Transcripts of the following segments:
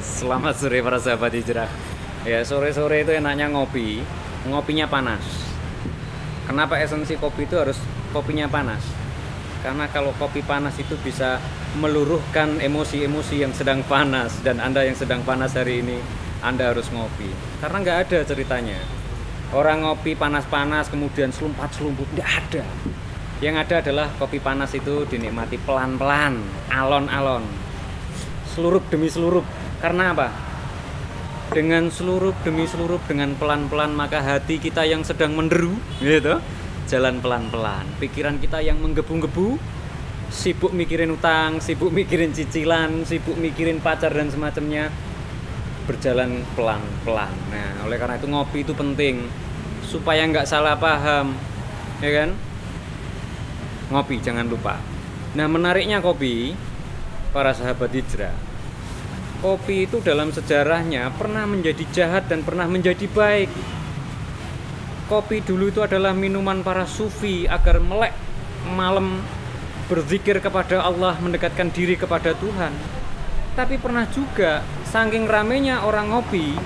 selamat sore para sahabat hijrah. Ya, sore-sore itu enaknya ngopi, ngopinya panas. Kenapa esensi kopi itu harus kopinya panas? Karena kalau kopi panas itu bisa meluruhkan emosi-emosi yang sedang panas dan Anda yang sedang panas hari ini, Anda harus ngopi. Karena nggak ada ceritanya. Orang ngopi panas-panas kemudian selumpat-selumput, nggak ada. Yang ada adalah kopi panas itu dinikmati pelan-pelan, alon-alon. Seluruh demi seluruh. Karena apa? Dengan seluruh demi seluruh dengan pelan-pelan maka hati kita yang sedang menderu, gitu, jalan pelan-pelan. Pikiran kita yang menggebu-gebu, sibuk mikirin utang, sibuk mikirin cicilan, sibuk mikirin pacar dan semacamnya berjalan pelan-pelan. Nah, oleh karena itu ngopi itu penting supaya nggak salah paham, ya kan? Ngopi jangan lupa. Nah, menariknya kopi, para sahabat hijrah, kopi itu dalam sejarahnya pernah menjadi jahat dan pernah menjadi baik. Kopi dulu itu adalah minuman para sufi agar melek malam berzikir kepada Allah, mendekatkan diri kepada Tuhan. Tapi pernah juga saking ramenya orang ngopi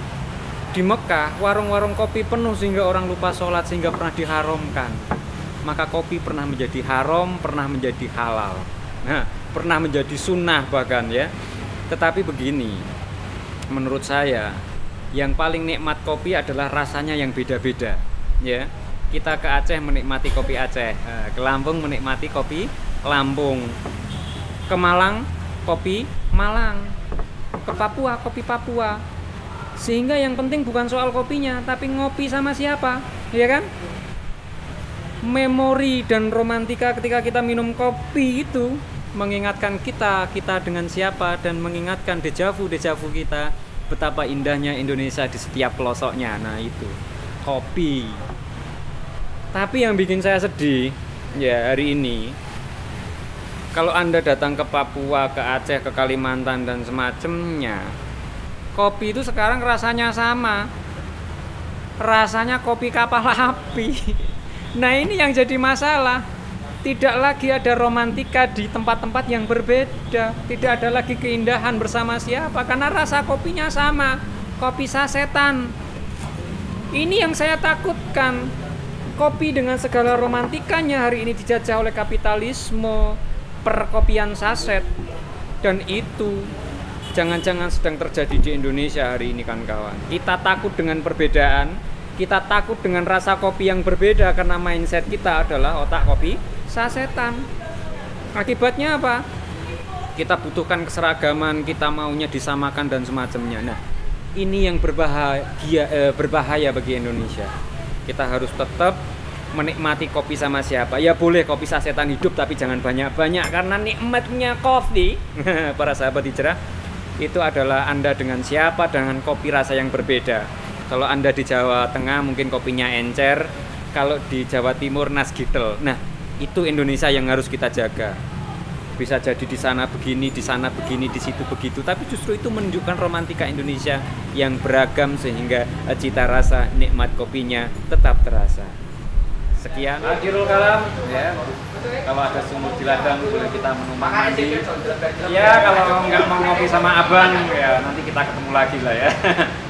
di Mekah, warung-warung kopi penuh sehingga orang lupa sholat sehingga pernah diharamkan. Maka kopi pernah menjadi haram, pernah menjadi halal. Nah, pernah menjadi sunnah bahkan ya. Tetapi begini, menurut saya yang paling nikmat kopi adalah rasanya yang beda-beda. Ya, kita ke Aceh menikmati kopi Aceh, eh, ke Lampung menikmati kopi Lampung, ke Malang kopi Malang, ke Papua kopi Papua. Sehingga yang penting bukan soal kopinya, tapi ngopi sama siapa, ya kan? Memori dan romantika ketika kita minum kopi itu mengingatkan kita, kita dengan siapa dan mengingatkan dejavu dejavu kita betapa indahnya Indonesia di setiap pelosoknya. Nah, itu kopi. Tapi yang bikin saya sedih ya hari ini kalau Anda datang ke Papua, ke Aceh, ke Kalimantan dan semacamnya, kopi itu sekarang rasanya sama. Rasanya kopi kapal api. Nah, ini yang jadi masalah. Tidak lagi ada romantika di tempat-tempat yang berbeda. Tidak ada lagi keindahan bersama siapa karena rasa kopinya sama. Kopi sasetan. Ini yang saya takutkan. Kopi dengan segala romantikanya hari ini dijajah oleh kapitalisme, perkopian saset. Dan itu jangan-jangan sedang terjadi di Indonesia hari ini kan kawan. Kita takut dengan perbedaan, kita takut dengan rasa kopi yang berbeda karena mindset kita adalah otak kopi sasetan. Akibatnya apa? Kita butuhkan keseragaman, kita maunya disamakan dan semacamnya. Nah, ini yang berbahaya eh, berbahaya bagi Indonesia. Kita harus tetap menikmati kopi sama siapa. Ya boleh kopi sasetan hidup tapi jangan banyak-banyak karena nikmatnya kopi para sahabat hijrah itu adalah Anda dengan siapa dengan kopi rasa yang berbeda. Kalau Anda di Jawa Tengah mungkin kopinya encer, kalau di Jawa Timur nasgitel. Nah, itu Indonesia yang harus kita jaga. Bisa jadi di sana begini, di sana begini, di situ begitu, tapi justru itu menunjukkan romantika Indonesia yang beragam sehingga cita rasa nikmat kopinya tetap terasa. Sekian akhirul kalam ya. Kalau ada sumur di ladang boleh kita menumpang mandi. Ya kalau nggak mau ngopi sama abang ya nanti kita ketemu lagi lah ya.